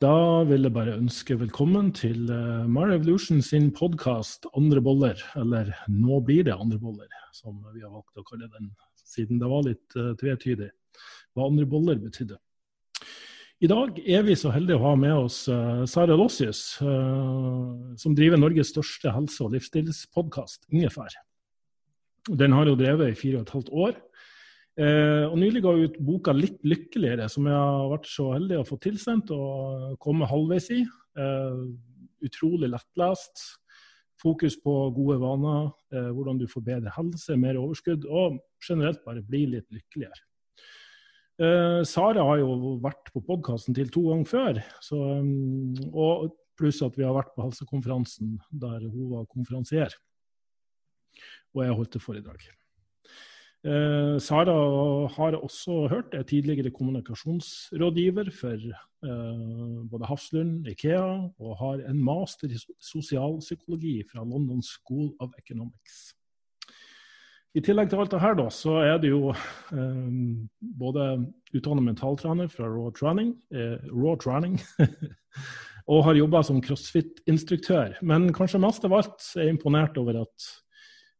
Da vil jeg bare ønske velkommen til uh, My Revolution sin podkast 'Andre boller', eller 'Nå blir det andre boller', som vi har valgt å kalle den, siden det var litt uh, tvetydig hva andre boller betydde. I dag er vi så heldige å ha med oss uh, Sara Lossius, som driver Norges største helse- og livsstilspodkast, Ingefær. Den har hun drevet i fire og et halvt år. Eh, og Nylig ga hun ut boka 'Litt lykkeligere', som jeg har vært så heldig å få tilsendt og komme halvveis i. Eh, utrolig lettlest. Fokus på gode vaner, eh, hvordan du får bedre helse, mer overskudd, og generelt bare bli litt lykkeligere. Eh, Sara har jo vært på podkasten til to ganger før, så, mm, og pluss at vi har vært på helsekonferansen der hun var konferansier. Og jeg holdt et foredrag. Eh, Sara har også hørt, er tidligere kommunikasjonsrådgiver for eh, både Hafslund, Ikea, og har en master i sosialpsykologi fra London School of Economics. I tillegg til alt det her, da, så er det jo eh, både utdannet mentaltrener fra Raw Training, Raw Training og har jobba som crossfit-instruktør. Men kanskje mest av alt er imponert over at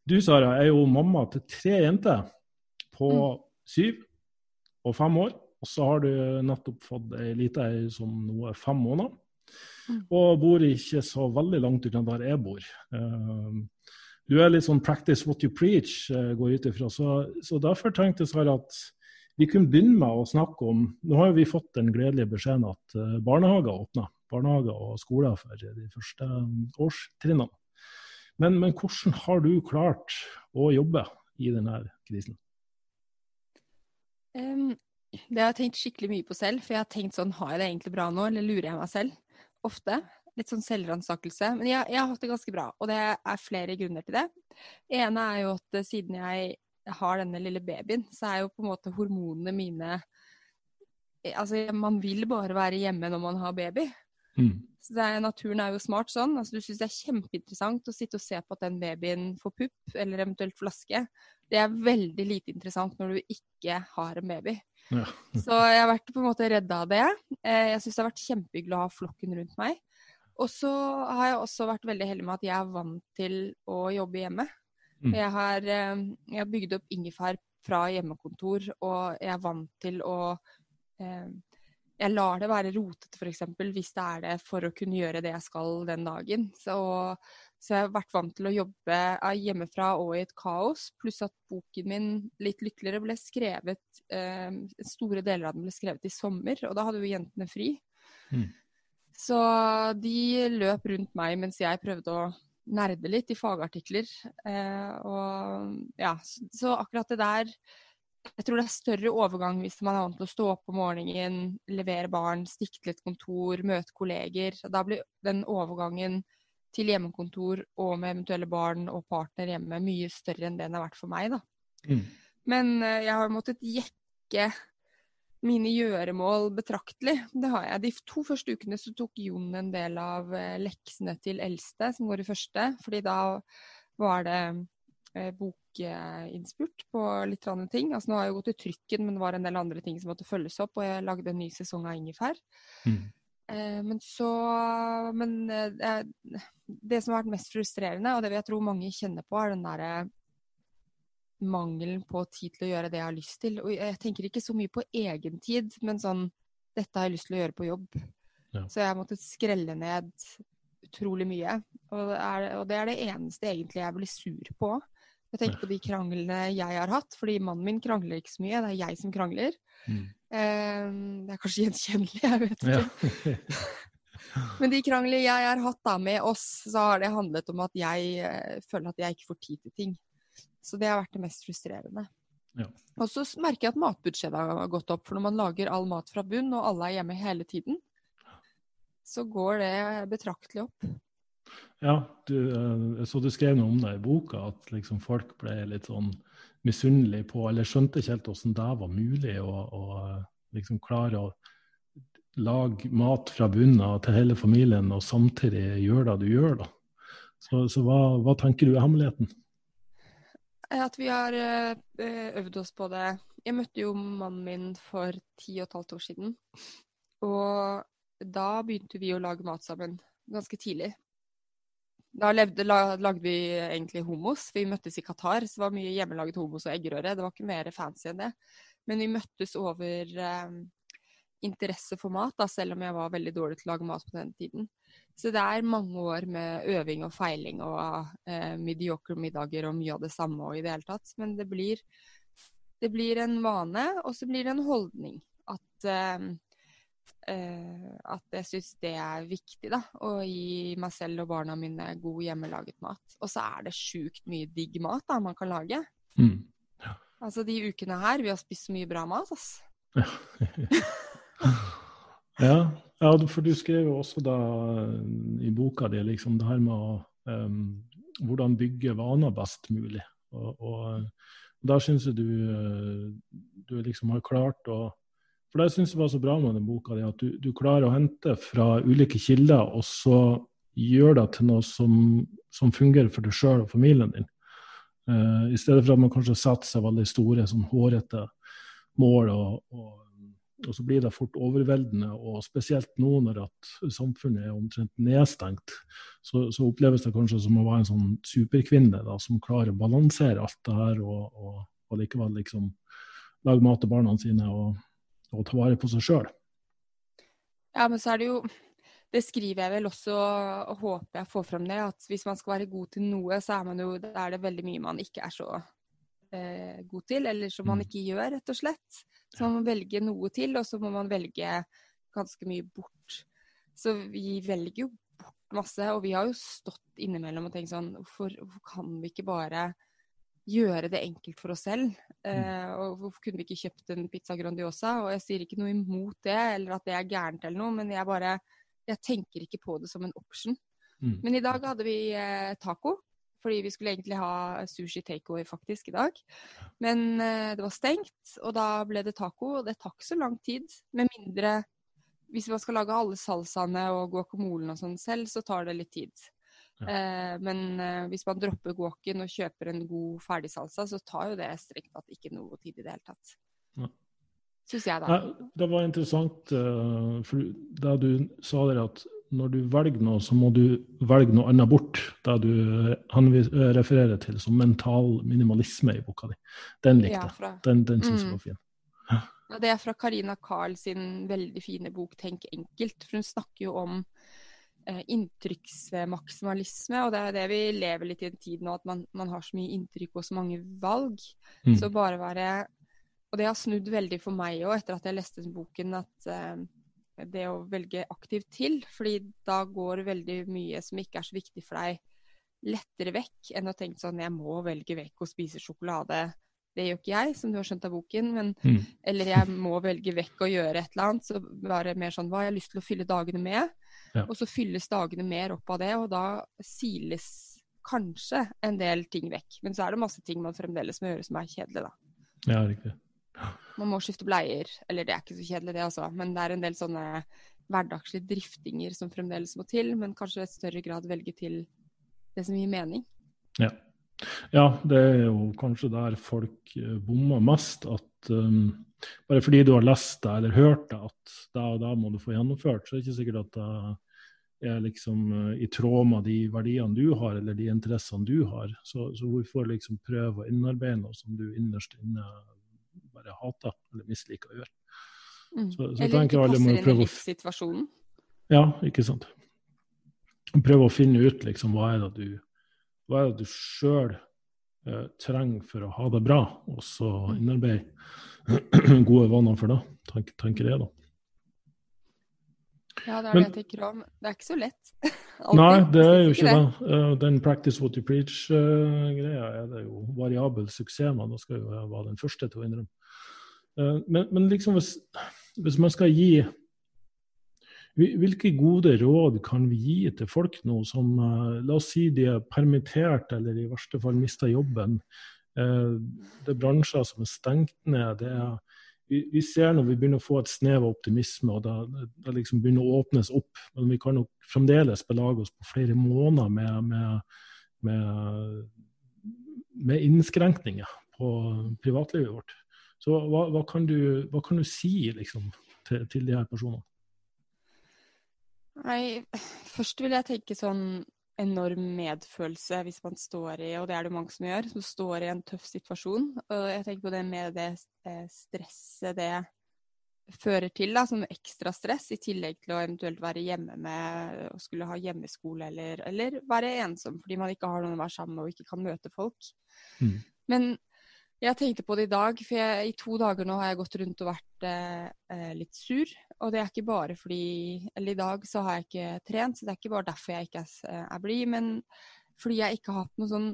du, Sara, er jo mamma til tre jenter på mm. syv og fem år. Og så har du nettopp fått ei lita ei som nå er fem måneder. Mm. Og bor ikke så veldig langt unna der jeg bor. Uh, du er litt sånn 'practice what you preach', uh, går ut ifra. Så, så, derfor tenkte jeg at vi kunne begynne med å snakke om Nå har vi fått den gledelige beskjeden at uh, barnehager åpner. Barnehager og skoler for de første årstrinnene. Men, men, hvordan har du klart å jobbe i denne krisen? Um, det har jeg tenkt skikkelig mye på selv, for jeg har tenkt sånn Har jeg det egentlig bra nå, eller lurer jeg meg selv? Ofte. Litt sånn selvransakelse. Men jeg, jeg, har hatt det ganske bra, og det er flere grunner til det. Det ene er jo at siden jeg har denne lille babyen, så er jo på en måte hormonene mine Altså, man vil bare være hjemme når man har baby. Mm. Så er, Naturen er jo smart sånn. Altså, du syns det er kjempeinteressant å sitte og se på at den babyen får pupp, eller eventuelt flaske. Det er veldig lite interessant når du ikke har en baby. Ja. Så jeg har vært på en måte redda av det. Eh, jeg syns det har vært kjempehyggelig å ha flokken rundt meg. Og så har jeg også vært veldig heldig med at jeg er vant til å jobbe hjemme. Mm. Jeg, har, eh, jeg har bygd opp ingefær fra hjemmekontor, og jeg er vant til å eh, jeg lar det være rotete, f.eks. hvis det er det for å kunne gjøre det jeg skal den dagen. Så, så, jeg har vært vant til å jobbe hjemmefra og i et kaos. Pluss at boken min 'Litt lykkeligere' ble skrevet eh, Store deler av den ble skrevet i sommer, og da hadde jo jentene fri. Mm. Så de løp rundt meg mens jeg prøvde å nerde litt i fagartikler. Eh, og ja, så, så akkurat det der jeg tror det er større overgang hvis man er vant til å stå opp om morgenen, levere barn, stikke til et kontor, møte kolleger. Da blir den overgangen til hjemmekontor og med eventuelle barn og partner hjemme mye større enn det den har vært for meg. da. Mm. Men uh, jeg har måttet jekke mine gjøremål betraktelig. Det har jeg. De to første ukene så tok Jon en del av uh, leksene til eldste, som går i første. fordi da var det bok bokinnspurt på litt ting. Altså, nå har jeg gått i trykken, men det var en del andre ting som måtte følges opp, og jeg lagde en ny sesong av Ingefær. Mm. Eh, men så Men eh, det som har vært mest frustrerende, og det jeg tror mange kjenner på, er den derre mangelen på tid til å gjøre det jeg har lyst til. Og jeg tenker ikke så mye på egentid, men sånn Dette har jeg lyst til å gjøre på jobb. Ja. Så jeg har måttet skrelle ned utrolig mye. Og det, er, og det er det eneste egentlig jeg blir sur på. Jeg tenker på de kranglene jeg har hatt, fordi mannen min krangler ikke så mye. Det er jeg som krangler. Mm. Eh, det er kanskje gjenkjennelig, jeg vet ikke. Ja. Men de kranglene jeg har hatt da med oss, så har det handlet om at jeg uh, føler at jeg ikke får tid til ting. Så det har vært det mest frustrerende. Ja. Og så merker jeg at matbudsjettet har gått opp. For når man lager all mat fra bunn, og alle er hjemme hele tiden, så går det betraktelig opp. Ja, du, eh, så du skrev noe om det i boka, at liksom folk ble litt sånn misunnelige på, eller skjønte ikke helt hvordan det var mulig å, å liksom klare å lage mat fra bunnen til hele familien, og samtidig gjøre det du gjør. da. Så, så hva, hva, tenker du er hemmeligheten? At vi har eh, øvd oss på det. Jeg møtte jo mannen min for ti og et halvt år siden. Og da begynte vi å lage mat sammen ganske tidlig. Da levde, lagde vi egentlig for vi møttes i Qatar. Så det var mye hjemmelaget homos og eggerøre. Det var ikke mer fancy enn det. Men vi møttes over eh, interesse for mat, da, selv om jeg var veldig dårlig til å lage mat på den tiden. Så det er mange år med øving og feiling og eh, mediocre middager og mye av det samme og i det hele tatt. Men det blir, det blir en vane, og så blir det en holdning. At, eh, at jeg syns det er viktig, da. Å gi meg selv og barna mine god hjemmelaget mat. Og så er det sjukt mye digg mat da man kan lage. Mm. Ja. Altså de ukene her, vi har spist så mye bra mat, altså. ja, ja, for du skrev jo også da i boka di liksom det her med å, um, hvordan bygge vaner best mulig. Og, og, og da syns jeg du, du liksom har klart å For det syns jeg var så bra med den boka di, at du, du, klarer å hente fra ulike kilder, og så gjør det til noe som, som fungerer for deg sjøl og familien din. Uh, I stedet for at man kanskje setter seg veldig store, sånn hårete mål og, og og så blir det fort overveldende, og spesielt nå når at samfunnet er omtrent nedstengt, så, så, oppleves det kanskje som å være en sånn superkvinne da, som klarer å balansere alt det her, og, og, og likevel liksom lage mat til barna sine og, og ta vare på seg sjøl. Ja, men så er det jo Det skriver jeg vel også, og håper jeg får fram det, at hvis man skal være god til noe, så er, man jo, er det veldig mye man ikke er så eh, god til, eller som man mm. ikke gjør, rett og slett. Så man må velge noe til, og så må man velge ganske mye bort. Så vi velger jo bort masse, og vi har jo stått innimellom og tenkt sånn hvorfor, hvorfor kan vi ikke bare gjøre det enkelt for oss selv? Mm. Eh, og hvorfor kunne vi ikke kjøpt en pizza Grandiosa? Og jeg sier ikke noe imot det, eller at det er gærent eller noe, men jeg bare jeg tenker ikke på det som en option. Mm. Men i dag hadde vi eh, taco. Fordi vi skulle egentlig ha sushi takeaway faktisk i dag. Men eh, det var stengt, og da ble det taco. Og det tar så lang tid. Med mindre Hvis man skal lage alle salsaene og guacamolen og sånn selv, så tar det litt tid. Ja. Eh, men eh, hvis man dropper guacen og kjøper en god ferdigsalsa, så tar jo det strengt tatt ikke noe tid i det hele tatt. Ja. Syns jeg, da. det var interessant, uh, for da du sa der at når du velger noe, så må du velge noe annet bort. Det du han refererer til som mental minimalisme i boka di. Den likte jeg. Ja, den den syns jeg mm. var fin. Ja. Det er fra Karina Carl sin veldig fine bok 'Tenk enkelt'. For hun snakker jo om eh, inntrykksmaksimalisme, og det er det vi lever litt i en tid nå, at man, man har så mye inntrykk og så mange valg. Mm. Så bare være Og det har snudd veldig for meg òg, etter at jeg leste boken, at eh, det å velge aktivt til. fordi da går veldig mye som ikke er så viktig for deg, lettere vekk enn å tenke sånn jeg må velge vekk og spise sjokolade. Det gjør ikke jeg, som du har skjønt av boken. Men, mm. Eller jeg må velge vekk og gjøre et eller annet. Så bare mer sånn hva har jeg lyst til å fylle dagene med? Ja. Og så fylles dagene mer opp av det, og da siles kanskje en del ting vekk. Men så er det masse ting man fremdeles må gjøre som er kjedelig, da. Ja, riktig. Man må skifte bleier. Eller det er ikke så kjedelig, det altså. Men det er en del sånne hverdagslige driftinger som fremdeles må til. Men kanskje i større grad velge til det som gir mening. Ja. ja det er jo kanskje der folk eh, bommer mest. At um, bare fordi du har lest det eller hørt det, at da og da må du få gjennomført, så er det ikke sikkert at det er liksom uh, i tråd med de verdiene du har, eller de interessene du har. Så, så hvorfor liksom prøve å innarbeide noe som du innerst inne bare hater eller misliker å gjøre. Mm. Så, så eller ikke passer inn i livssituasjonen. Ja, ikke sant. Prøve å finne ut liksom, hva er det du, hva er det du sjøl eh, trenger for å ha det bra, og så mm. innarbeide gode vaner for det, tenker jeg da. Ja, det er Men, det jeg tenker om. Det er ikke så lett. nei, det er jo ikke det. Uh, den practice what you preach-greia uh, er det jo variabel suksess med. Da skal jo jeg være den første til å innrømme. Uh, men, men, liksom hvis, hvis, man skal gi Hvilke gode råd kan vi gi til folk nå som uh, La oss si de er permittert eller i verste fall mister jobben. det er bransjer som er stengt ned. det er vi, vi, ser når vi begynner å få et snev av optimisme, og det, det liksom begynner å åpnes opp. Men vi kan nok fremdeles belage oss på flere måneder med, med, med, med innskrenkninger på privatlivet vårt. Så hva, hva, kan, du, hva kan, du, si liksom, til, til de her personene? Nei, først vil jeg tenke sånn enorm medfølelse hvis man står i, og det er det mange som gjør, som står i en tøff situasjon. Og jeg tenker på det med det stresset det fører til, da, som ekstra stress, i tillegg til å eventuelt være hjemme med og skulle ha hjemmeskole, eller, eller være ensom fordi man ikke har noen å være sammen med og ikke kan møte folk. Mm. Men jeg tenkte på det i dag, for jeg, i to dager nå har jeg gått rundt og vært eh, eh, litt sur. Og det er ikke bare fordi Eller i dag så har jeg ikke trent, så det er ikke bare derfor jeg ikke er, eh, er blid, men fordi jeg ikke har hatt noe sånn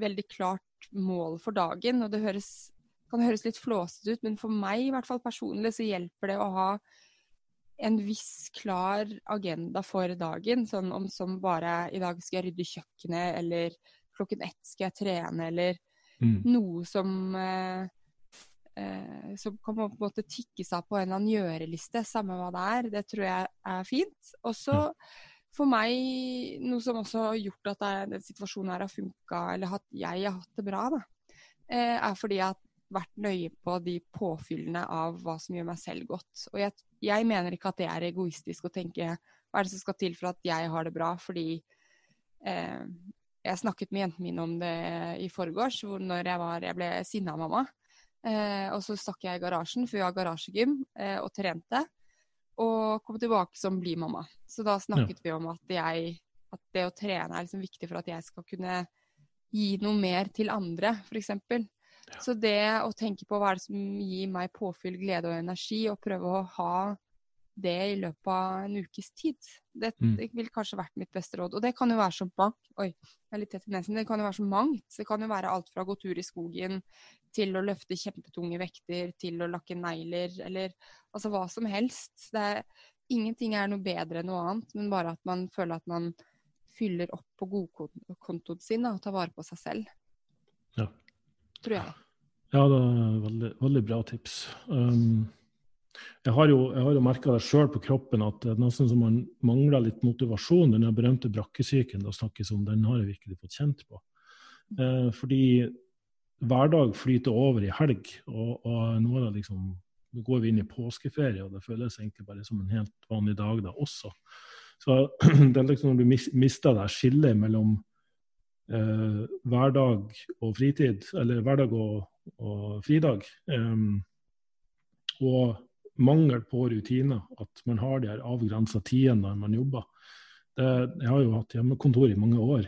veldig klart mål for dagen. Og det høres, kan høres litt flåsete ut, men for meg i hvert fall personlig så hjelper det å ha en viss klar agenda for dagen. Sånn om som bare i dag skal jeg rydde kjøkkenet, eller klokken ett skal jeg trene, eller Mm. Noe som eh, eh, som kan på en måte tikke seg på en eller annen gjøreliste, samme hva det er. Det tror jeg er fint. Og så for meg, noe som også har gjort at den situasjonen her har funka, eller at jeg har hatt det bra, da, eh, er fordi jeg har vært nøye på de påfyllene av hva som gjør meg selv godt. Og jeg, jeg mener ikke at det er egoistisk å tenke hva er det som skal til for at jeg har det bra, fordi eh, jeg snakket med jentene mine om det i forgårs, hvor når jeg, var, jeg ble sinna av mamma. Eh, og så stakk jeg i garasjen, for vi har garasjegym, eh, og trente. Og kom tilbake som blimamma. Så da snakket ja. vi om at, jeg, at, det å trene er liksom viktig for at jeg skal kunne gi noe mer til andre, f.eks. Ja. Så det å tenke på hva er det som gir meg påfyll, glede og energi, og prøve å ha det i løpet av en ukes tid. Det, mm. det ville kanskje vært mitt beste råd. Og det kan jo være så mangt. Oi, jeg er litt tett i nesen. Det kan jo være så mangt. Det kan jo være alt fra å gå tur i skogen til å løfte kjempetunge vekter, til å lakke negler, eller altså hva som helst. Er, ingenting er noe bedre enn noe annet, men bare at man føler at man fyller opp på godkontoen sin og tar vare på seg selv. Ja. Tror jeg. Ja, det er veldig, veldig bra tips. Um, jeg har jo, jeg jo merka det sjøl på kroppen at det er nesten som man mangler litt motivasjon. Den berømte brakkesyken det snakkes om, den har jeg virkelig fått kjent på. Eh, fordi hverdag flyter over i helg, og, og nå er det liksom nå går vi inn i påskeferie, og det føles egentlig bare som en helt vanlig dag da også. Så det er liksom når du mister det skillet mellom eh, hverdag og fritid, eller hverdag og, og fridag, eh, og mangel på rutiner. At man har de her avgrensa tidene når man jobber. Det, jeg har jo hatt hjemmekontor i mange år.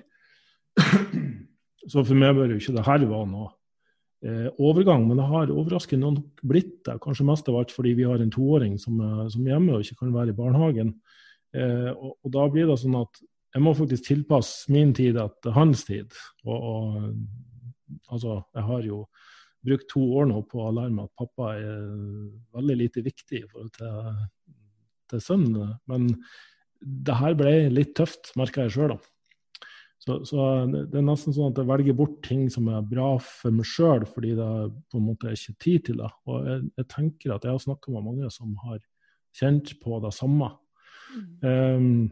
Så for meg bør jo ikke det her være noe eh, overgang, men det har overraskende nok blitt det. Kanskje mest av alt fordi vi har en toåring som, som er hjemme og ikke kan være i barnehagen. Eh, og, og, da blir det sånn at jeg må faktisk tilpasse min tid etter hans tid. Og, og altså, jeg har jo brukt to år nå på meg at pappa er veldig lite viktig i forhold til, til sønnen. Men det her ble litt tøft, merka jeg sjøl. Så, så, det er nesten sånn at jeg velger bort ting som er bra for meg sjøl, fordi det på en måte er ikke tid til det. Og jeg, jeg tenker at jeg har snakka med mange som har kjent på det samme. Um,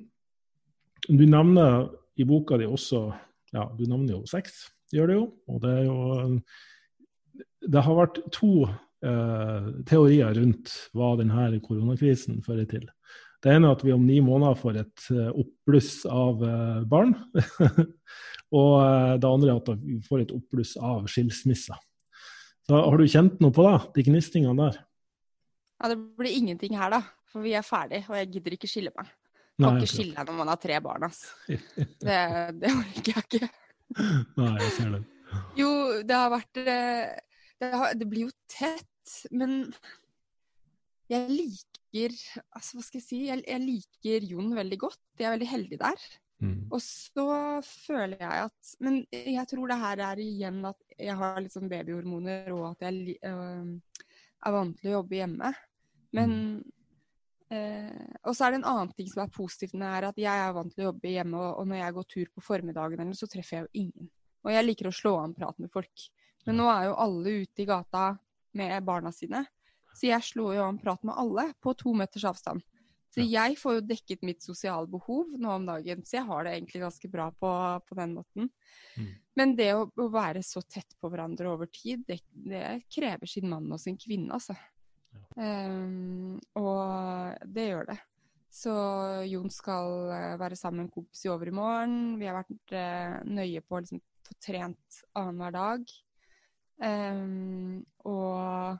du nevner i boka di også ja, du nevner jo sex, gjør det jo. Og det er jo det har vært to uh, teorier rundt hva denne koronakrisen fører til. Det ene er at vi om ni måneder får et uh, oppbluss av uh, barn. og det andre er at vi får et oppbluss av skilsmisser. Så Har du kjent noe på det, de gnistingene der? Ja, Det blir ingenting her, da. For vi er ferdig, og jeg gidder ikke skille meg. Kan Nei, ikke skille deg når man har tre barn, ass. Det, det orker jeg ikke. Nei, jeg ser det. Jo, det har vært det, har, det blir jo tett, men jeg liker altså Hva skal jeg si? Jeg, jeg liker Jon veldig godt. Jeg er veldig heldig der. Mm. Og så føler jeg at Men jeg tror det her er igjen at jeg har litt sånn babyhormoner, og at jeg øh, er vant til å jobbe hjemme. Men mm. øh, Og så er det en annen ting som er positivt med det her, at jeg er vant til å jobbe hjemme, og, og når jeg går tur på formiddagen, så treffer jeg jo ingen. Og jeg liker å slå an prat med folk. Men nå er jo alle ute i gata med barna sine. Så jeg slår jo an prat med alle på to meters avstand. Så jeg får jo dekket mitt sosiale behov nå om dagen, så jeg har det egentlig ganske bra på, på den måten. Mm. Men det å, å, være så tett på hverandre over tid, det, det krever sin mann og sin kvinne, altså. Ja. Um, og det gjør det. Så Jon skal eh, være sammen med en kompis i overmorgen. Vi har vært uh, nøye på å liksom, få trent annenhver dag. Um, og,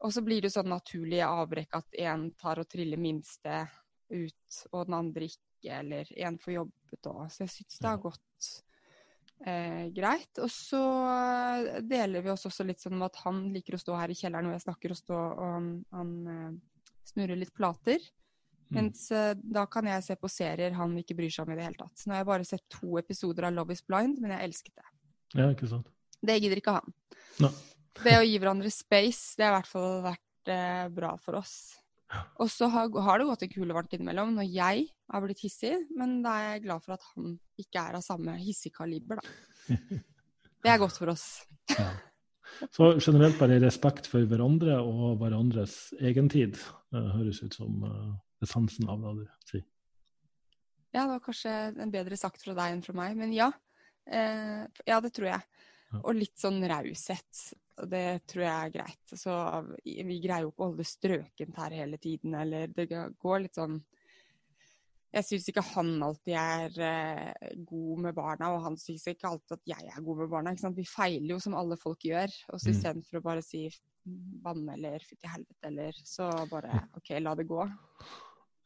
og, så blir det sånn naturlig avbrekk at én tar og triller minste ut, og den andre ikke, eller én får jobbet òg. Så jeg syns det har gått eh, greit. Og så deler vi oss også litt sånn med at han liker å stå her i kjelleren hvor jeg snakker og stå, og han, han eh, snurrer litt plater. Mm. Mens eh, da kan jeg se på serier han ikke bryr seg om i det hele tatt. Nå har jeg bare sett to episoder av Love is blind, men jeg elsket det. Ja, ikke sant. Det gidder ikke han. No. Det å gi hverandre space, det har i hvert fall vært eh, bra for oss. Og så har, har, det gått en kulevarmt innimellom når jeg har blitt hissig, men da er jeg glad for at han ikke er av samme hissigkaliber, da. Det er godt for oss. Ja. Så generelt bare respekt for hverandre og hverandres egentid. tid, høres ut som uh, essensen av det du sier. Ja, det var kanskje en bedre sagt fra deg enn fra meg, men ja. Eh, ja, det tror jeg. Og litt sånn raushet. Det tror jeg er greit. Så vi greier jo ikke å holde det strøkent her hele tiden, eller det går litt sånn jeg syns ikke han alltid er eh, god med barna, og han syns ikke alltid at jeg er god med barna. Vi feiler jo som alle folk gjør. Og så mm. istedenfor å bare si banne eller fytti helvete eller så bare OK, la det gå.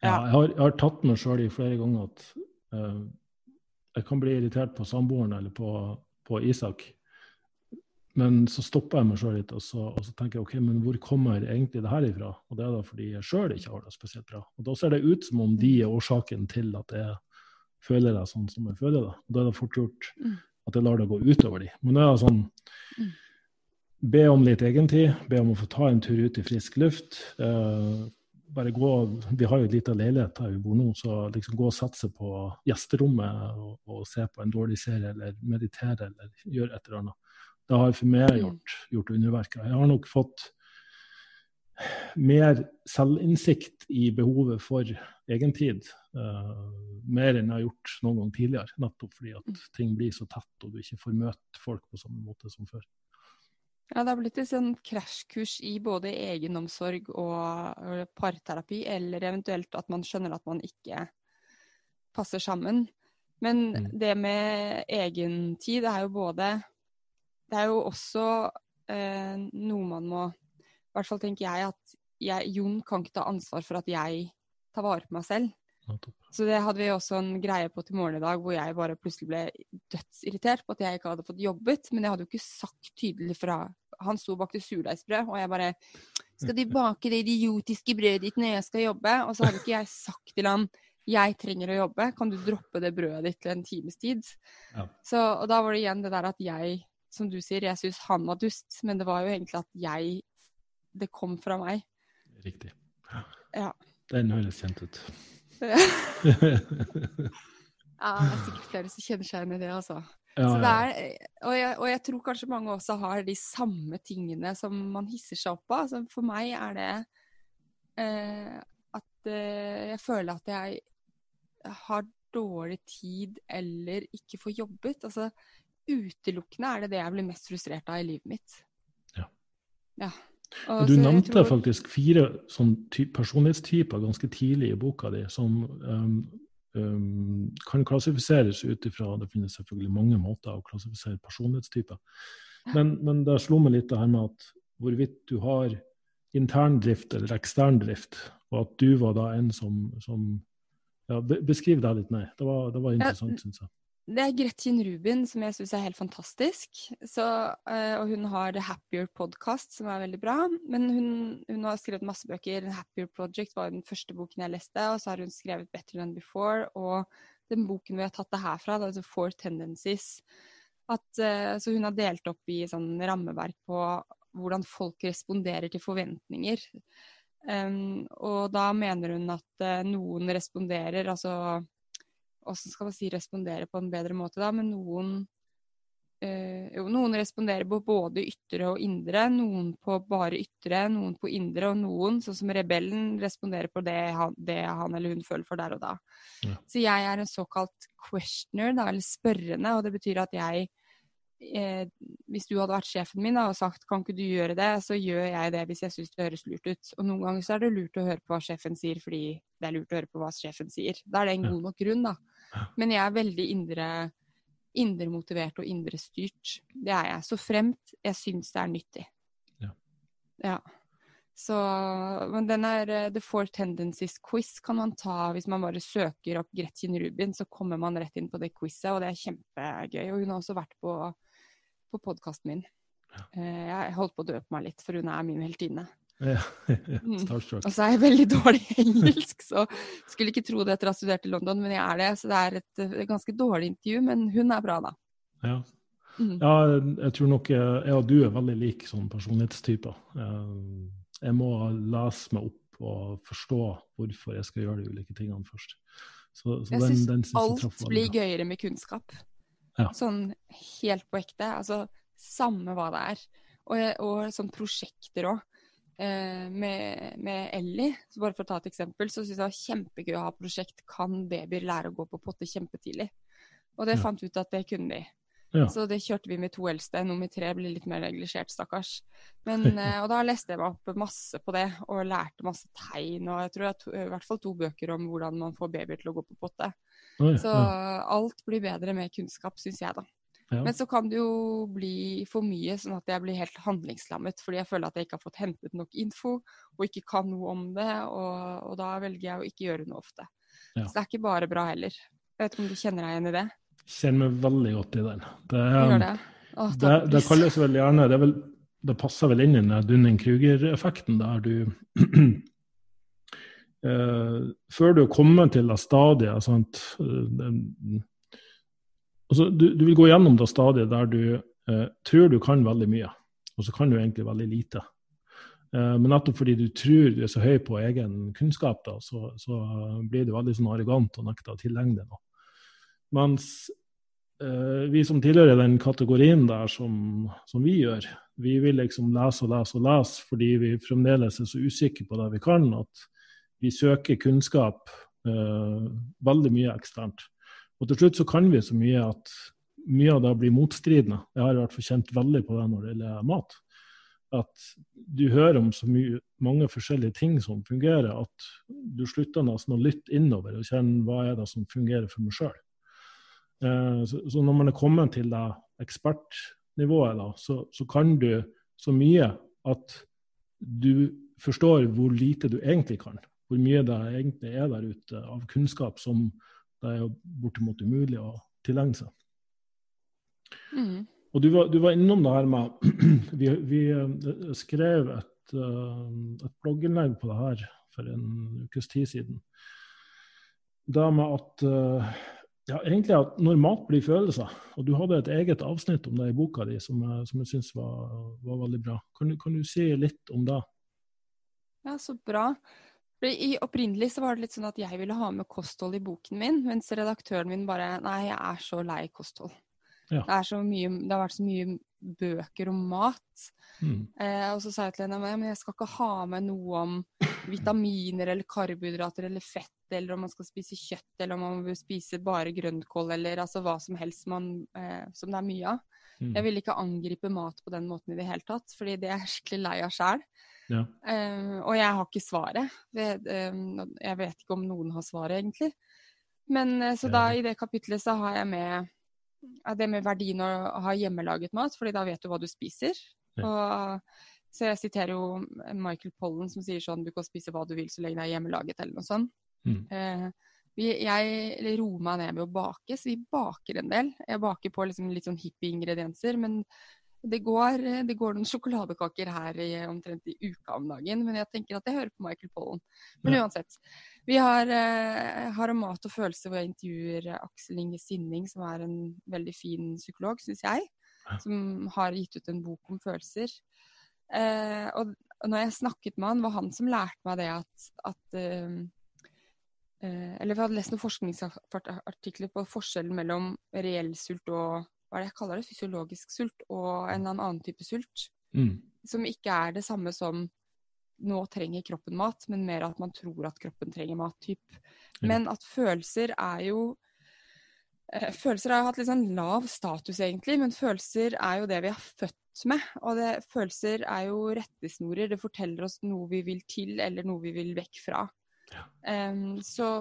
Ja, jeg, har, jeg, har, tatt meg sjøl i flere ganger at uh, jeg kan bli irritert på samboeren eller på, på Isak. Men så stopper jeg meg sjøl litt, og så, og så, tenker jeg OK, men hvor kommer egentlig det her ifra? Og det er da fordi jeg sjøl ikke har det spesielt bra. Og da ser det ut som om de er årsaken til at jeg føler det sånn som jeg føler det. Og da er det fort gjort mm. at jeg lar det gå utover de. Men det er sånn mm. Be om litt egentid, be om å få ta en tur ut i frisk luft. Eh, bare gå, Vi har jo en liten leilighet her vi bor nå, så liksom gå og satse på gjesterommet og, og se på en dårlig serie eller meditere eller gjøre et eller annet det har for meg mm. gjort, gjort underverker. Jeg har nok fått mer selvinnsikt i behovet for egentid. Uh, mer enn jeg har gjort noen gang tidligere. Nettopp fordi at mm. ting blir så tett, og du ikke får møte folk på samme måte som før. Ja, det har blitt et sånn krasjkurs i både egenomsorg og parterapi, eller eventuelt at man skjønner at man ikke passer sammen. Men mm. det med egentid er jo både det er jo også eh, noe man må I hvert fall tenker jeg at jeg, Jon kan ikke ta ansvar for at jeg tar vare på meg selv. Så det hadde vi også en greie på til morgen i dag, hvor jeg bare plutselig ble dødsirritert på at jeg ikke hadde fått jobbet. Men jeg hadde jo ikke sagt tydelig fra. Han sto bak til surdeigsbrød, og jeg bare Skal de bake det idiotiske brødet ditt når jeg skal jobbe? Og så hadde ikke jeg sagt til han jeg trenger å jobbe, kan du droppe det brødet ditt til en times tid? Ja. Så, og da var det igjen det der at jeg som du sier, jeg syns han var dust, men det var jo egentlig at jeg Det kom fra meg. Riktig. Ja. Den høres kjent ut. ja, det er sikkert flere som kjenner seg igjen i det, altså. Ja, ja. Er, og, jeg, og, jeg, tror kanskje mange også har de samme tingene som man hisser seg opp av. Altså, for meg er det eh, at eh, jeg føler at jeg har dårlig tid eller ikke får jobbet. Altså, utelukkende er det det jeg blir mest frustrert av i livet mitt. Ja. ja. Og du nevnte tror... faktisk fire sånn personlighetstyper ganske tidlig i boka di som um, um, kan klassifiseres ut ifra Det finnes selvfølgelig mange måter å klassifisere personlighetstyper. Men, men det slo meg litt det her med at hvorvidt du har intern drift eller ekstern drift, og at du var da en som, som ja, Beskriv det litt mer. Det var, det var interessant, ja, syns jeg. Det er Gretchen Rubin, som jeg syns er helt fantastisk. Så, uh, og hun har The Happier Podcast, som er veldig bra. Men hun, hun, har skrevet masse bøker. The Happier Project var den første boken jeg leste. Og så har hun skrevet Better Than Before. Og den boken vi har tatt det herfra, det er Four Tendencies. At, uh, så hun har delt opp i sånn rammeverk på hvordan folk responderer til forventninger. Um, og da mener hun at uh, noen responderer, altså hvordan skal man si, respondere på en bedre måte, da. Men noen eh, jo, noen responderer på både ytre og indre. Noen på bare ytre, noen på indre, og noen, sånn som rebellen, responderer på det han, det han eller hun føler for der og da. Ja. Så jeg er en såkalt questioner, da, eller spørrende, og det betyr at jeg eh, hvis du hadde vært sjefen min da, og sagt kan ikke du gjøre det, så gjør jeg det hvis jeg syns det høres lurt ut. Og noen ganger så er det lurt å høre på hva sjefen sier fordi det er lurt å høre på hva sjefen sier. Da er det en god nok grunn, da. Men jeg er veldig indre, indre motivert og indre styrt. Det er jeg. Så fremt jeg syns det er nyttig. Ja. ja. Så, men den er The Four Tendencies-quiz kan man ta hvis man bare søker opp Gretchen Rubin, så kommer man rett inn på det quizet, og det er kjempegøy. Og hun har også vært på, på podkasten min. Ja. Eh, jeg holdt på å døpe meg litt, for hun er min heltinne. Ja, mm. Og så er jeg veldig dårlig i engelsk, så skulle ikke tro det etter å ha studert i London, men jeg er det. Så det er et, et ganske dårlig intervju, men hun er bra, da. Ja. Mm. ja jeg tror nok jeg og du er veldig like sånn personlighetstyper jeg må lese meg opp og forstå hvorfor jeg skal gjøre de ulike tingene først. Så, så jeg syns alt blir gøyere med kunnskap. Ja. Sånn helt på ekte. Altså samme hva det er. Og, og sånn prosjekter òg. Eh, med, med, Ellie, så bare for å ta et eksempel, så syntes jeg det var kjempegøy å ha prosjekt 'Kan babyer lære å gå på potte kjempetidlig?' Og det ja. fant ut at det kunne de. Ja. Så det kjørte vi med to eldste. Nummer tre ble litt mer neglisjert, stakkars. Men, eh, og da leste jeg meg opp masse på det, og lærte masse tegn. Og jeg tror jeg to, i hvert fall to bøker om hvordan man får babyer til å gå på potte. Oi, så alt blir bedre med kunnskap, syns jeg, da. Ja. Men så kan det jo bli for mye, sånn at jeg blir helt handlingslammet. Fordi jeg føler at jeg ikke har fått hentet nok info, og ikke kan noe om det. Og, og da velger jeg å ikke gjøre noe ofte. Så det er ikke bare bra heller. Jeg vet ikke om du kjenner deg igjen i det? kjenner meg veldig godt i den. Det, det. Åh, det, det kalles vel gjerne det, vel, det, passer vel inn i den Dunning-Kruger-effekten, der du uh, Før du kommer til det stadiet sant, eh, altså, du, du, vil gå gjennom det stadiet der du eh, tror du kan veldig mye, og så kan du egentlig veldig lite. Eh, men nettopp fordi du tror du er så høy på egen kunnskap, da, så, så blir du veldig sånn arrogant og nekter å tilegne deg noe. Mens eh, vi som tilhører den kategorien der som, som, vi gjør, vi vil liksom lese og lese og lese fordi vi fremdeles er så usikre på det vi kan, at vi søker kunnskap eh, veldig mye eksternt. Og til slutt så kan vi så mye at mye av det blir motstridende. Jeg har i hvert fall kjent veldig på det når det gjelder mat. At du hører om så mye, mange forskjellige ting som fungerer, at du slutter nesten å lytte innover og kjenne hva er det som fungerer for meg sjøl. Eh, så når man er kommet til det ekspertnivået, da, så, så, kan du så mye at du forstår hvor lite du egentlig kan. Hvor mye det egentlig er der ute av kunnskap som det er jo bortimot umulig å tilegne seg. Mm. Og du var, du var, innom det her med Vi, vi eh, skrev et, eh, et blogginnlegg på det her for en ukes tid siden. Det med at ja, egentlig at når mat blir følelser, og du hadde et eget avsnitt om det i boka di som, som jeg syns var, var, veldig bra. Kan du, kan du, si litt om det? Ja, så bra. I Opprinnelig så var det litt sånn at jeg ville ha med kosthold i boken min, mens redaktøren min bare Nei, jeg er så lei kosthold. Ja. Det, mye, det, har vært så mye bøker om mat. Mm. Eh, og så sa jeg til henne men jeg skal ikke ha med noe om vitaminer eller karbohydrater eller fett, eller om man skal spise kjøtt, eller om man vil spise bare grønnkål, eller altså hva som helst man, eh, som det er mye av. Mm. Jeg vil ikke angripe mat på den måten i det hele tatt, fordi det er jeg skikkelig lei av sjæl. Ja. Uh, og jeg har ikke svaret. Det, uh, jeg vet ikke om noen har svaret, egentlig. Men uh, så da i det kapitlet så har jeg med det med verdien å ha hjemmelaget mat, fordi da vet du hva du spiser. Ja. Og, så jeg siterer jo Michael Pollen som sier sånn du kan spise hva du vil så lenge det er hjemmelaget, eller noe sånt. Mm. Vi, jeg roer meg ned med å bake, så vi baker en del. Jeg baker på liksom litt sånn hippie-ingredienser, men det går, det går, noen sjokoladekaker her i, omtrent i uka om dagen, men jeg tenker at jeg hører på Michael Pollen. Men ja. uansett. Vi har, eh, har om mat og følelse hvor jeg intervjuer Aksel Inge Sinning, som er en veldig fin psykolog, syns jeg. Som har gitt ut en bok om følelser. Eh, og, når jeg snakket med han, var han som lærte meg det at, at eh, eh Eller vi hadde lest noen forskningsartikler på forskjellen mellom reell sult og hva er det jeg kaller det, fysiologisk sult og en annen type sult. Mm. Som ikke er det samme som nå trenger kroppen mat, men mer at man tror at kroppen trenger mat. Typ. Men at følelser er jo eh, Følelser har jo hatt litt sånn lav status, egentlig, men følelser er jo det vi er født med. Og det, følelser er jo rettesnorer. Det forteller oss noe vi vil til, eller noe vi vil vekk fra. Ja. Um, så,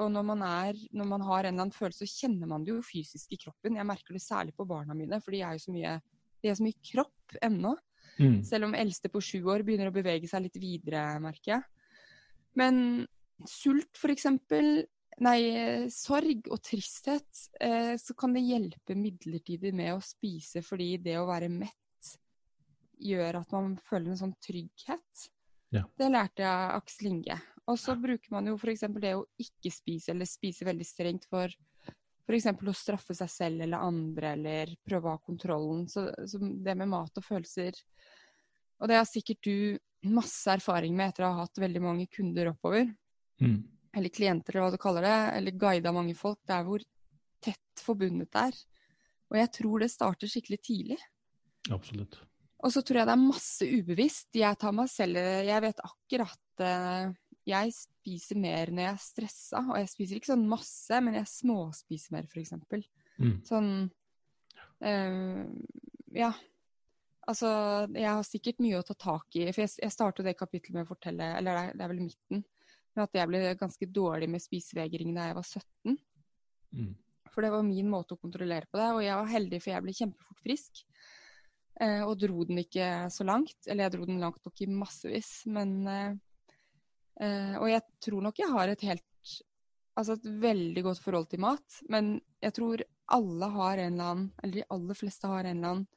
og når man, er, når man har en eller annen følelse, så kjenner man det jo fysisk i kroppen. Jeg merker det særlig på barna mine, for de er jo så mye, de er så mye kropp ennå. Mm. Selv om eldste på sju år begynner å bevege seg litt videre, merker jeg. Men sult, for eksempel, nei, sorg og tristhet, eh, så kan det hjelpe midlertidig med å spise fordi det å være mett gjør at man føler en sånn trygghet. Ja. Det lærte jeg av Aksel Inge. Og så bruker man jo f.eks. det å ikke spise, eller spise veldig strengt for f.eks. å straffe seg selv eller andre, eller prøve å ha kontrollen. Så, så, det med mat og følelser Og det har sikkert du masse erfaring med etter å ha hatt veldig mange kunder oppover. Mm. Eller klienter, eller hva du kaller det. Eller guida mange folk. Det er hvor tett forbundet det er. Og jeg tror det starter skikkelig tidlig. Absolutt. Og så tror jeg det er masse ubevisst. Jeg tar meg selv Jeg vet akkurat uh, jeg spiser mer når jeg er stressa, og jeg spiser ikke sånn masse, men jeg småspiser mer, f.eks. Mm. Sånn øh, Ja. Altså, jeg har sikkert mye å ta tak i. For jeg, jeg startet det kapittelet med å fortelle, eller det er, det er vel midten, men at jeg ble ganske dårlig med spisevegring da jeg var 17. Mm. For det var min måte å kontrollere på det. Og jeg var heldig, for jeg ble kjempefort frisk. Eh, og dro den ikke så langt. Eller jeg dro den langt nok i massevis, men Eh, og jeg tror nok jeg har et helt Altså et veldig godt forhold til mat. Men jeg tror alle har en eller annen, eller de aller fleste har en eller annen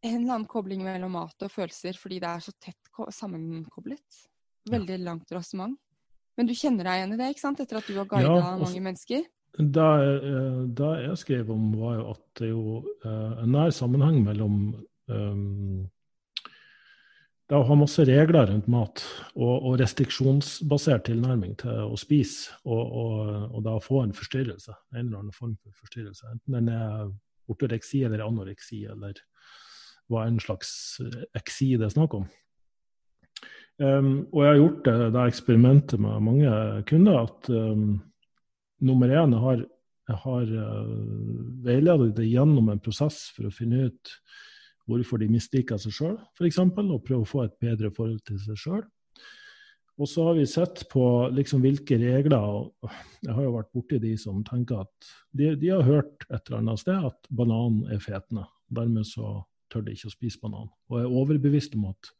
en eller annen kobling mellom mat og følelser, fordi det er så tett sammenkoblet. Veldig ja. langt rasement. Men du kjenner deg igjen i det, ikke sant? Etter at du har guida ja, mange mennesker? Det, eh, det jeg skrev om, var jo at det er jo uh, en nær sammenheng mellom um, det å ha masse regler rundt mat og, og restriksjonsbasert tilnærming til å spise, og, og, og, da få en forstyrrelse, en eller annen form for forstyrrelse, enten den er ortoreksi eller anoreksi, eller hva en slags eksi det er snakk om. Um, og jeg har gjort det, det eksperimentet med mange kunder at um, nummer én jeg har, har uh, veiledet det gjennom en prosess for å finne ut hvorfor de misliker seg sjøl, f.eks., og prøve å få et bedre forhold til seg sjøl. Og så har vi sett på liksom hvilke regler og Jeg har jo vært borti de som tenker at de, de, har hørt et eller annet sted at banan er fetende. Dermed så tør de ikke å spise banan. Og er overbevist om at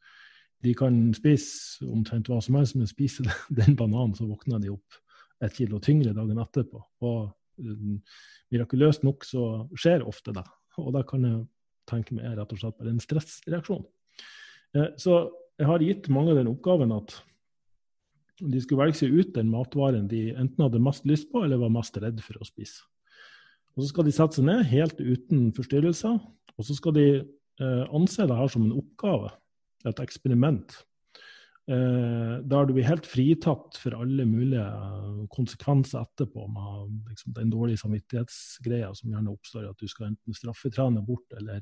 de kan spise omtrent hva som helst, men spiser den bananen, så våkner de opp et kilo tyngre dagen etterpå. Og um, mirakuløst nok så skjer ofte det. Og da kan jeg tenker meg er rett og slett bare en stressreaksjon. Eh, så jeg har gitt mange den oppgaven at de skulle velge seg ut den matvaren de enten hadde mest lyst på eller var mest redd for å spise. Og Så skal de sette seg ned helt uten forstyrrelser, og så skal de eh, anse det her som en oppgave, et eksperiment. Eh, der du blir helt fritatt for alle mulige konsekvenser etterpå med liksom, den dårlige samvittighetsgreia som gjerne oppstår, at du skal enten straffetrene bort eller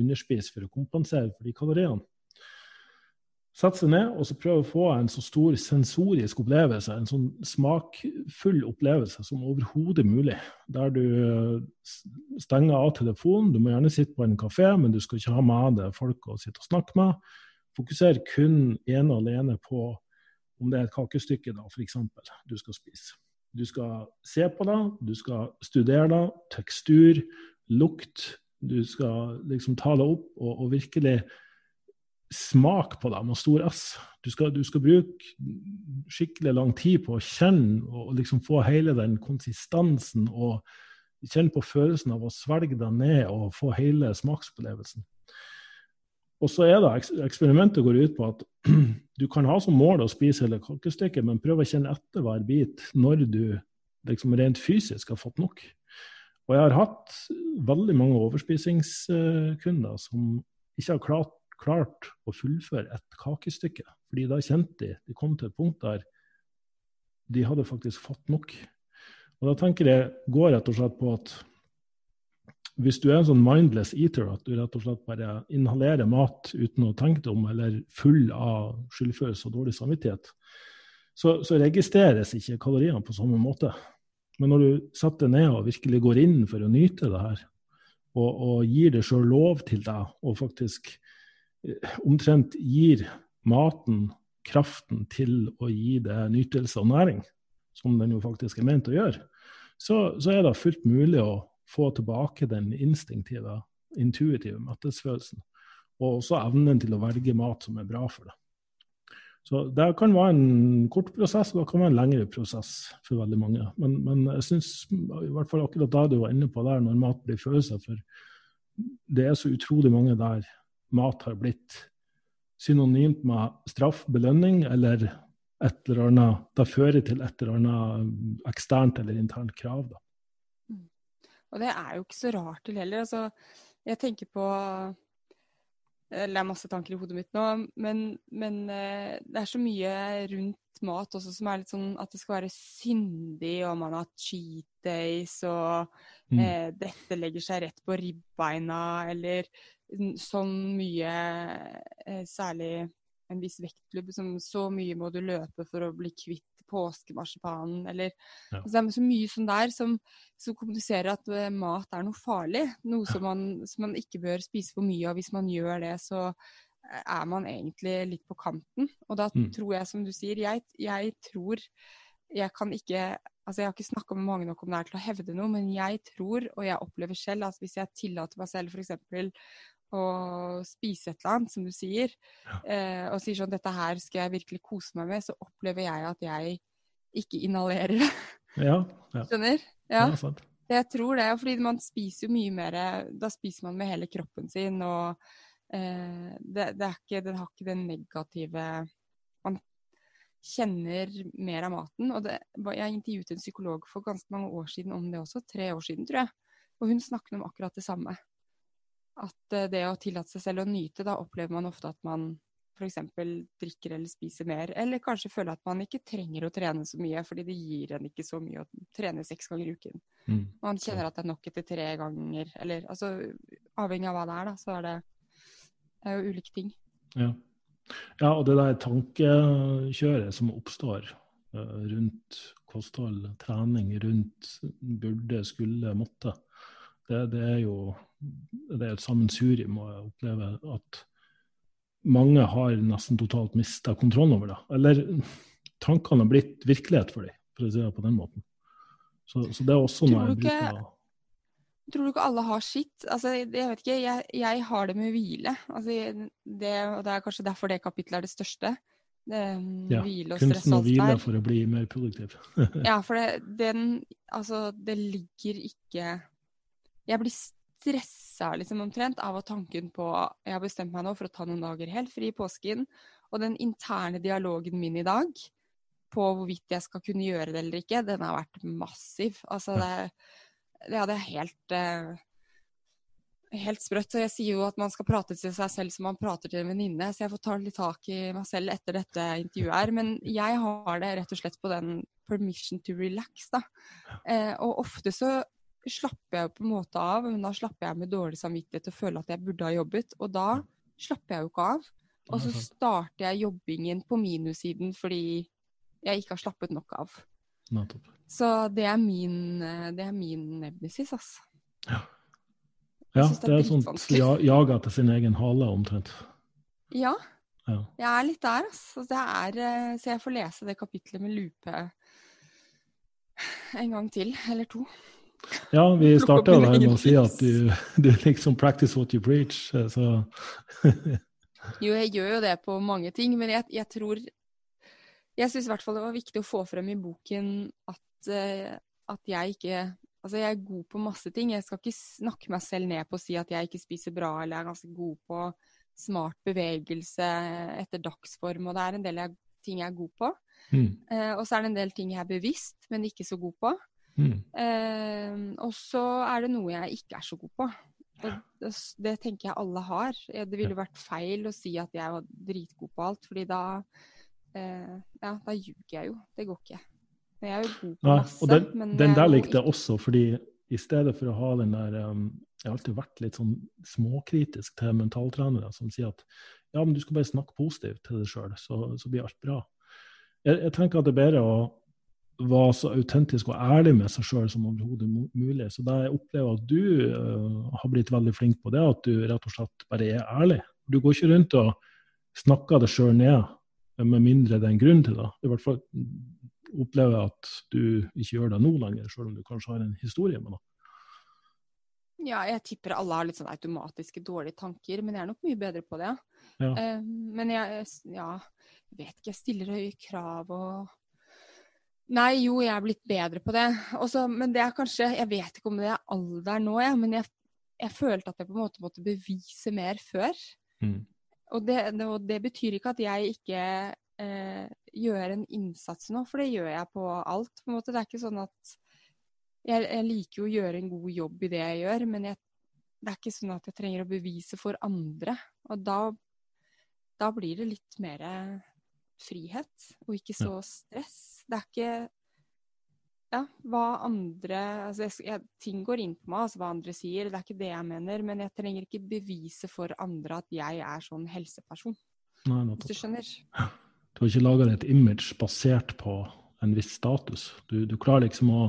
underspise for å kompensere for de kaloriene. Sette seg ned og så prøve å få en så stor sensorisk opplevelse, en sånn smakfull opplevelse som overhodet mulig. Der du stenger av telefonen. Du må gjerne sitte på en kafé, men du skal ikke ha med deg folk å sitte og snakke med. Fokuser kun ene og alene på om det er et kakestykke da, eksempel, du skal spise. Du skal se på det, du skal studere det, tekstur, lukt. Du skal liksom ta det opp og, og virkelig smake på det med stor S. Du skal, du skal, bruke skikkelig lang tid på å kjenne og liksom få hele den konsistensen og kjenne på følelsen av å svelge deg ned og få hele smaksopplevelsen. Og så er det Eksperimentet går ut på at du kan ha som mål å spise hele kakestykket, men prøv å kjenne etter hver bit når du liksom rent fysisk har fått nok. Og jeg har hatt veldig mange overspisingskunder som ikke har klart, klart å fullføre et kakestykke. Fordi da kjente de De kom til et punkt der de hadde faktisk fått nok. Og da tenker jeg går rett og slett på at hvis du er en sånn mindless eater, at du rett og slett bare inhalerer mat uten å tenke deg om, eller full av skyldfølelse og dårlig samvittighet, så, så, registreres ikke kaloriene på samme måte. Men når du setter ned og virkelig går inn for å nyte det her, og, og gir det sjøl lov til deg, og faktisk eh, omtrent gir maten kraften til å gi det nytelse og næring, som den jo faktisk er ment å gjøre, så, så er det fullt mulig å få tilbake den instinktive, intuitive mettelsesfølelsen. Og også evnen til å velge mat som er bra for deg. Så Det kan være en kort prosess, og det kan være en lengre prosess for veldig mange. Men, men jeg syns i hvert fall akkurat da du var inne på der, når mat blir følelser for Det er så utrolig mange der mat har blitt synonymt med straff, belønning, eller et eller annet Det fører til et eller annet eksternt eller internt krav. da. Og det er jo ikke så rart til heller. Altså, jeg tenker på eller det er masse tanker i hodet mitt nå, men, men, eh, det er så mye rundt mat også som er litt sånn at det skal være syndig, og man har cheat days, og mm. eh, dette legger seg rett på ribbeina, eller sånn mye eh, Særlig en viss vektklubb, som så mye må du løpe for å bli kvitt påskemarsipanen, eller ja. altså, Det er så mye sånn der som, som kommuniserer at uh, mat er noe farlig. Noe som man, som man, ikke bør spise for mye av. Hvis man gjør det, så eh, er man egentlig litt på kanten. Og da mm. tror jeg, som du sier, jeg, jeg, tror Jeg kan ikke Altså, jeg har ikke snakka med mange nok om det her til å hevde noe, men jeg tror, og jeg opplever selv, at hvis jeg tillater meg selv f.eks. å spise et eller annet, som du sier, ja. eh, og sier sånn 'Dette her skal jeg virkelig kose meg med', så opplever jeg at jeg ikke inhalerer det. Ja, ja. Skjønner? Ja. ja jeg tror det, fordi man spiser jo mye mer Da spiser man med hele kroppen sin, og eh, det, det, ikke, det, har ikke den negative Man kjenner mer av maten. Og det, jeg intervjuet en psykolog for ganske mange år siden om det også, tre år siden, tror jeg. Og hun snakket om akkurat det samme. At eh, det å tillate seg selv å nyte, da opplever man ofte at man f.eks. drikker eller spiser mer, eller kanskje føler at man ikke trenger å trene så mye, fordi det gir en ikke så mye å trene seks ganger i uken. Mm. Man kjenner at det er nok etter tre ganger, eller altså avhengig av hva det er, da, så er det, det er jo ulike ting. Ja. ja, og det der tankekjøret som oppstår uh, rundt kosthold, trening, rundt burde, skulle, måtte, det, det er jo det er et sammensurium å oppleve at mange har nesten totalt mista kontrollen over det. Eller tankene har blitt virkelighet for dem, for å si det på den måten. Så, så det er også noe jeg bruker å Tror du ikke alle har sitt? Altså, jeg vet ikke, jeg, jeg har det med hvile. Altså, det, og det er kanskje derfor det kapitlet er det største. Det, ja, hvile og kunsten å hvile for å bli mer produktiv. ja, for det, den Altså, det ligger ikke Jeg blir stressa liksom omtrent av tanken på Jeg har bestemt meg nå for å ta noen dager helt fri i påsken. Og den interne dialogen min i dag på hvorvidt jeg skal kunne gjøre det eller ikke, den har vært massiv. Altså det, det hadde jeg helt uh, helt sprøtt. Og jeg sier jo at man skal prate til seg selv som man prater til en venninne, så jeg får ta litt tak i meg selv etter dette intervjuet her. Men jeg har det rett og slett på den permission to relax, da. Eh, og ofte så slapper jeg på en måte av, men da slapper jeg med dårlig samvittighet og føler at jeg burde ha jobbet. Og da slapper jeg jo ikke av. Og så starter jeg jobbingen på minussiden fordi jeg ikke har slappet nok av. Nettopp. Så det er min, det er min nemesis, altså. Ja. ja det, det er sånt jag til sin egen hale, omtrent. Ja. ja. Jeg er litt der, altså. Det er, eh, så jeg får lese det kapitlet med lupe en gang til, eller to. Ja, vi starta med å si at du, du, liksom practice what you preach, eh, så Jo, jeg gjør jo det på mange ting, men jeg, jeg tror Jeg syns i hvert fall det var viktig å få frem i boken at, uh, at jeg ikke Altså, jeg er god på masse ting. Jeg skal ikke snakke meg selv ned på å si at jeg ikke spiser bra, eller er ganske god på smart bevegelse etter dagsform, og det er en del ting jeg er god på. Mm. Uh, og så er det en del ting jeg er bevisst, men ikke så god på. Mm. Eh, og så er det noe jeg ikke er så god på. Og det, det tenker jeg alle har. Det ville vært feil å si at jeg var dritgod på alt, fordi da eh, Ja, da ljuger jeg jo. Det går ikke. Men Jeg er jo god på masse. og den, men den der likte jeg også, fordi i stedet for å ha den der um, Jeg har alltid vært litt sånn småkritisk til mentaltrenere som sier at ja, men du skal bare snakke positivt til deg sjøl, så, så, blir alt bra. Jeg, jeg tenker at det er bedre å var så autentisk og ærlig med seg sjøl som overhodet mulig. Så det jeg opplever at du uh, har blitt veldig flink på, det er at du rett og slett bare er ærlig. Du går ikke rundt og snakker det sjøl ned, med mindre det er en grunn til det. I hvert fall opplever jeg at du ikke gjør det nå lenger, sjøl om du kanskje har en historie med det. Ja, jeg tipper alle har litt sånn automatiske dårlige tanker, men jeg er nok mye bedre på det. Ja. Uh, men jeg ja, vet ikke, jeg stiller høye krav og Nei, jo, jeg er blitt bedre på det. Også, men det er kanskje Jeg vet ikke om det er alder nå, jeg, men jeg, jeg følte at jeg på en måte måtte bevise mer før. Mm. Og, det, og, det, betyr ikke at jeg ikke eh, gjør en innsats nå, for det gjør jeg på alt. på en måte. Det er ikke sånn at jeg, jeg, liker jo å gjøre en god jobb i det jeg gjør, men jeg, det er ikke sånn at jeg trenger å bevise for andre. Og da, da blir det litt mer frihet, og ikke så stress. Det er ikke ja, hva andre altså jeg, jeg, Ting går inn på meg, altså hva andre sier. Det er ikke det jeg mener. Men jeg trenger ikke bevise for andre at jeg er sånn helseperson. Nei, hvis du skjønner? Du har ikke laga et image basert på en viss status. Du, du klarer liksom å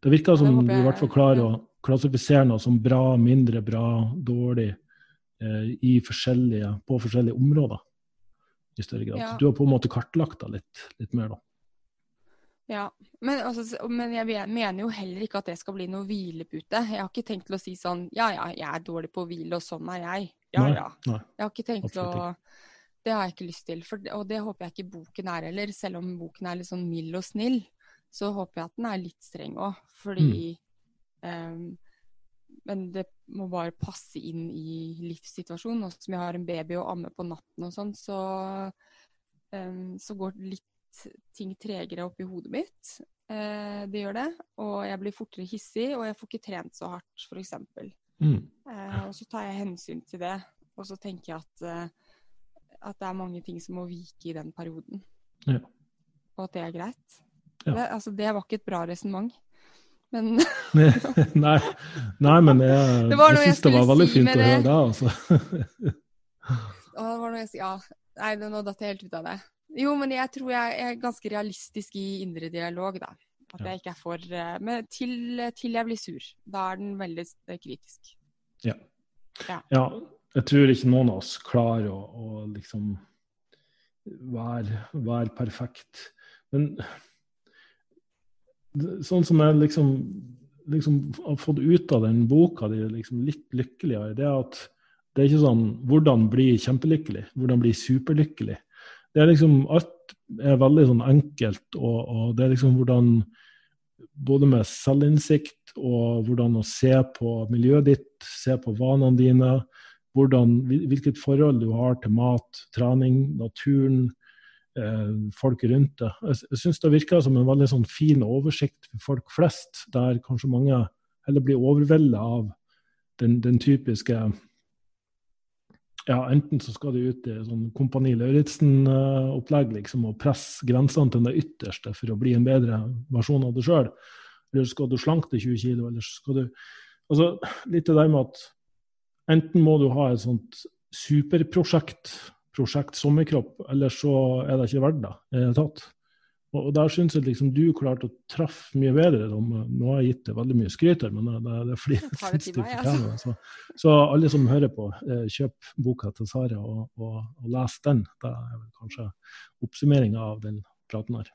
Det virker som du i hvert fall klarer å klassifisere noe som bra, mindre bra, dårlig eh, forskjellige, på forskjellige områder. I større grad. Ja. Du har på en måte kartlagt det litt, litt mer, da. Ja, men, altså, men, jeg mener jo heller ikke at det skal bli noe hvilepute. Jeg har ikke tenkt til å si sånn ja ja, jeg er dårlig på å hvile, og sånn er jeg. Ja nei, ja. Nei, jeg har ikke tenkt til å Det har jeg ikke lyst til. For, og det håper jeg ikke boken er heller. Selv om boken er litt sånn mild og snill, så håper jeg at den er litt streng òg. Fordi mm. um, Men det må bare passe inn i livssituasjonen. Og som jeg har en baby og ammer på natten og sånn, så, um, så går litt ting tregere opp i hodet mitt. Uh, det gjør det. Og jeg blir fortere hissig, og jeg får ikke trent så hardt, f.eks. Mm. Uh, og så tar jeg hensyn til det. Og så tenker jeg at, uh, at det er mange ting som må vike i den perioden. Ja. Og at det er greit. Ja. Det, altså, det var ikke et bra resonnement. Men nei, nei, men jeg, det jeg syns det var veldig si fint å høre det, altså. det var noe jeg, ja, nei, nå datt jeg helt ut av det. Jo, men jeg tror jeg er ganske realistisk i indre dialog, da. At jeg ikke er for eh, Men til, til, jeg blir sur. Da er den veldig eh, kritisk. Ja. ja. ja jeg tror ikke noen av oss klarer å, å liksom være, være, perfekt. Men sånn som jeg liksom, liksom har fått ut av den boka di, liksom litt lykkeligere, det er at det er ikke sånn 'hvordan bli kjempelykkelig', 'hvordan bli superlykkelig' det er liksom Alt er veldig sånn enkelt, og, og, det er liksom hvordan Både med selvinnsikt og hvordan å se på miljøet ditt, se på vanene dine, hvordan, hvilket forhold du har til mat, trening, naturen, folk rundt det. Jeg, syns det virker som en veldig sånn fin oversikt for folk flest, der kanskje mange heller blir overveldet av den, den typiske ja, enten så skal du ut i sånn Kompani Lauritzen-opplegg liksom, og presse grensene til det ytterste for å bli en bedre versjon av deg sjøl. Eller skal du slanke deg 20 kg, eller skal du Altså, litt det der med at enten må du ha et sånt superprosjekt, prosjekt sommerkropp, eller så er det ikke verdt det i det hele tatt. Og Der syns jeg liksom du klarte å treffe mye bedre. Nå har jeg gitt deg veldig mye skryt her, men det, det er fordi jeg syns du fortjener det. Så, så, alle som hører på, eh, kjøp boka til Sara og, og, og les den. Det er vel kanskje oppsummeringa av den praten her.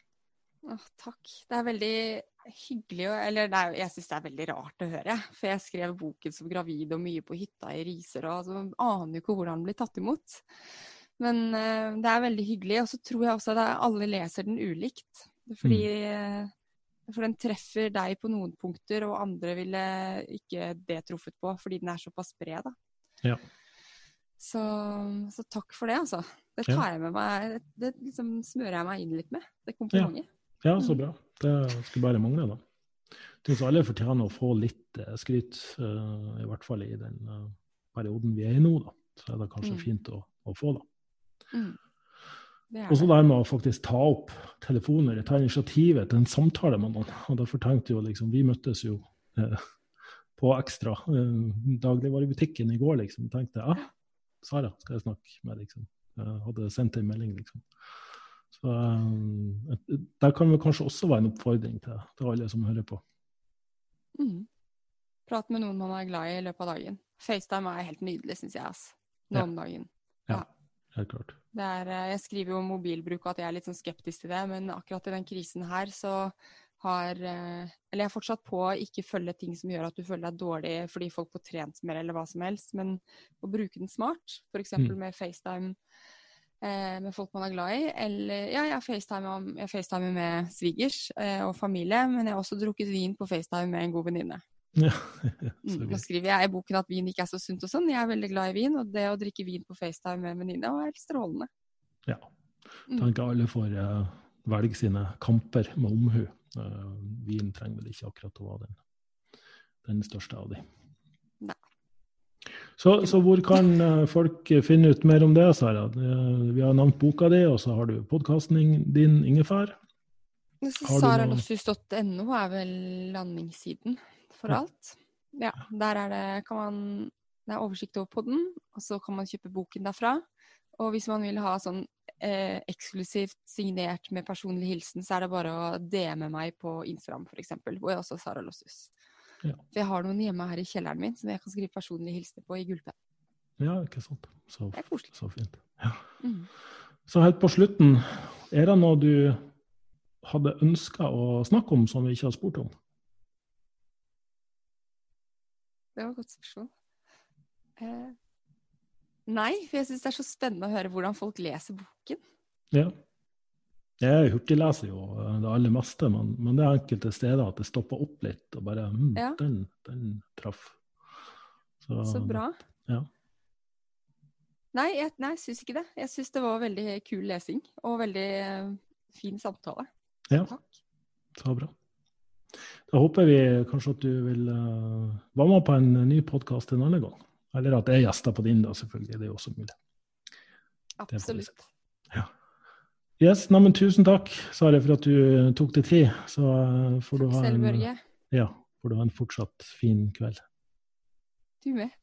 Åh, takk. Det er veldig hyggelig Eller er, jeg syns det er veldig rart å høre. For jeg skrev boken som gravid og mye på hytta i Riser, og altså, aner jo ikke hvordan den blir tatt imot. Men uh, det er veldig hyggelig. Og så tror jeg også at alle leser den ulikt. Fordi mm. For den treffer deg på noen punkter, og andre ville ikke det truffet på, fordi den er såpass bred, da. Ja. Så, så, takk for det, altså. Det tar jeg med meg. Det, det liksom smører jeg meg inn litt med. Det komplimentet. Ja. ja, så mm. bra. Det skulle bare mangle, da. Jeg syns alle fortjener å få litt uh, skryt, uh, i hvert fall i den uh, perioden vi er i nå. da. Så er det kanskje mm. fint å, å få, da. Mm. Og så der med å faktisk ta opp telefoner, ta initiativet til en samtale med noen. Og derfor tenkte jo liksom, Vi møttes jo eh, på Ekstra, eh, dagligvarebutikken, i går. liksom, tenkte ja, Sara skal jeg snakke med. liksom. Jeg hadde sendt en melding, liksom. Så eh, Der kan vel kanskje også være en oppfordring til, til alle som hører på. Mm. Prat med noen man er glad i i løpet av dagen. FaceTime er helt nydelig, syns jeg. ass. Nå Ja. om dagen. Ja, helt klart. Er, eh, jeg skriver jo om mobilbruk og at jeg er litt sånn skeptisk til det, men akkurat i den krisen her så har eh, Eller jeg er fortsatt på å ikke følge ting som gjør at du føler deg dårlig fordi folk får trent mer eller hva som helst, men å bruke den smart. F.eks. Mm. med FaceTime eh, med folk man er glad i. Eller ja, jeg FaceTimer, jeg FaceTimer med svigers eh, og familie, men jeg har også drukket vin på FaceTime med en god venninne. Ja, Mm, Nå skriver jeg i boken at vin ikke er så sunt og sånn. Jeg er veldig glad i vin, og det å drikke vin på FaceTime med en venninne er helt strålende. Ja. Mm. tenker alle får uh, velge sine kamper med omhu. Uh, vin trenger vel ikke akkurat å være den, den største av de. Nei. Så, så hvor kan uh, folk finne ut mer om det, Sara? Vi har nevnt boka di, og så har du podkasten din, Ingefær. Sara, Saralossus.no er vel landingssiden for Ja. alt. Ja, der er det, kan man, det er oversikt over podden, og så kan man kjøpe boken derfra. Og hvis man vil ha sånn eh, eksklusivt signert med personlig hilsen, så er det bare å DM meg på Instagram f.eks., hvor jeg også er Sara Lossus. Ja. For jeg har noen hjemme her i kjelleren min som jeg kan skrive personlige hilsener på i gullpenn. Ja, ikke sant. Så, Det er koselig. så fint. Ja. Mm. Så helt på slutten, er det noe du hadde ønska å snakke om som vi ikke har spurt om? Det var et godt spørsmål. Eh, nei, for jeg syns det er så spennende å høre hvordan folk leser boken. Ja. Jeg hurtigleser jo det aller meste, men, men det er enkelte steder at det stopper opp litt og bare mm, Ja. den, den traff. Så, Så bra. Ja. Nei, jeg nei, syns ikke det. Jeg syns det var veldig kul lesing og veldig eh, fin samtale. Ja. Takk. Så bra. Da håper vi kanskje at du vil uh, være med på en ny podkast en annen gang. Eller at det er gjester på din, da, selvfølgelig. Det er jo også mulig. Absolutt. Ja. Yes, nei, men Tusen takk, Sare, for at du tok deg tid. Så eh, får du ha en, ja, får du ha en fortsatt fin kveld. Du med.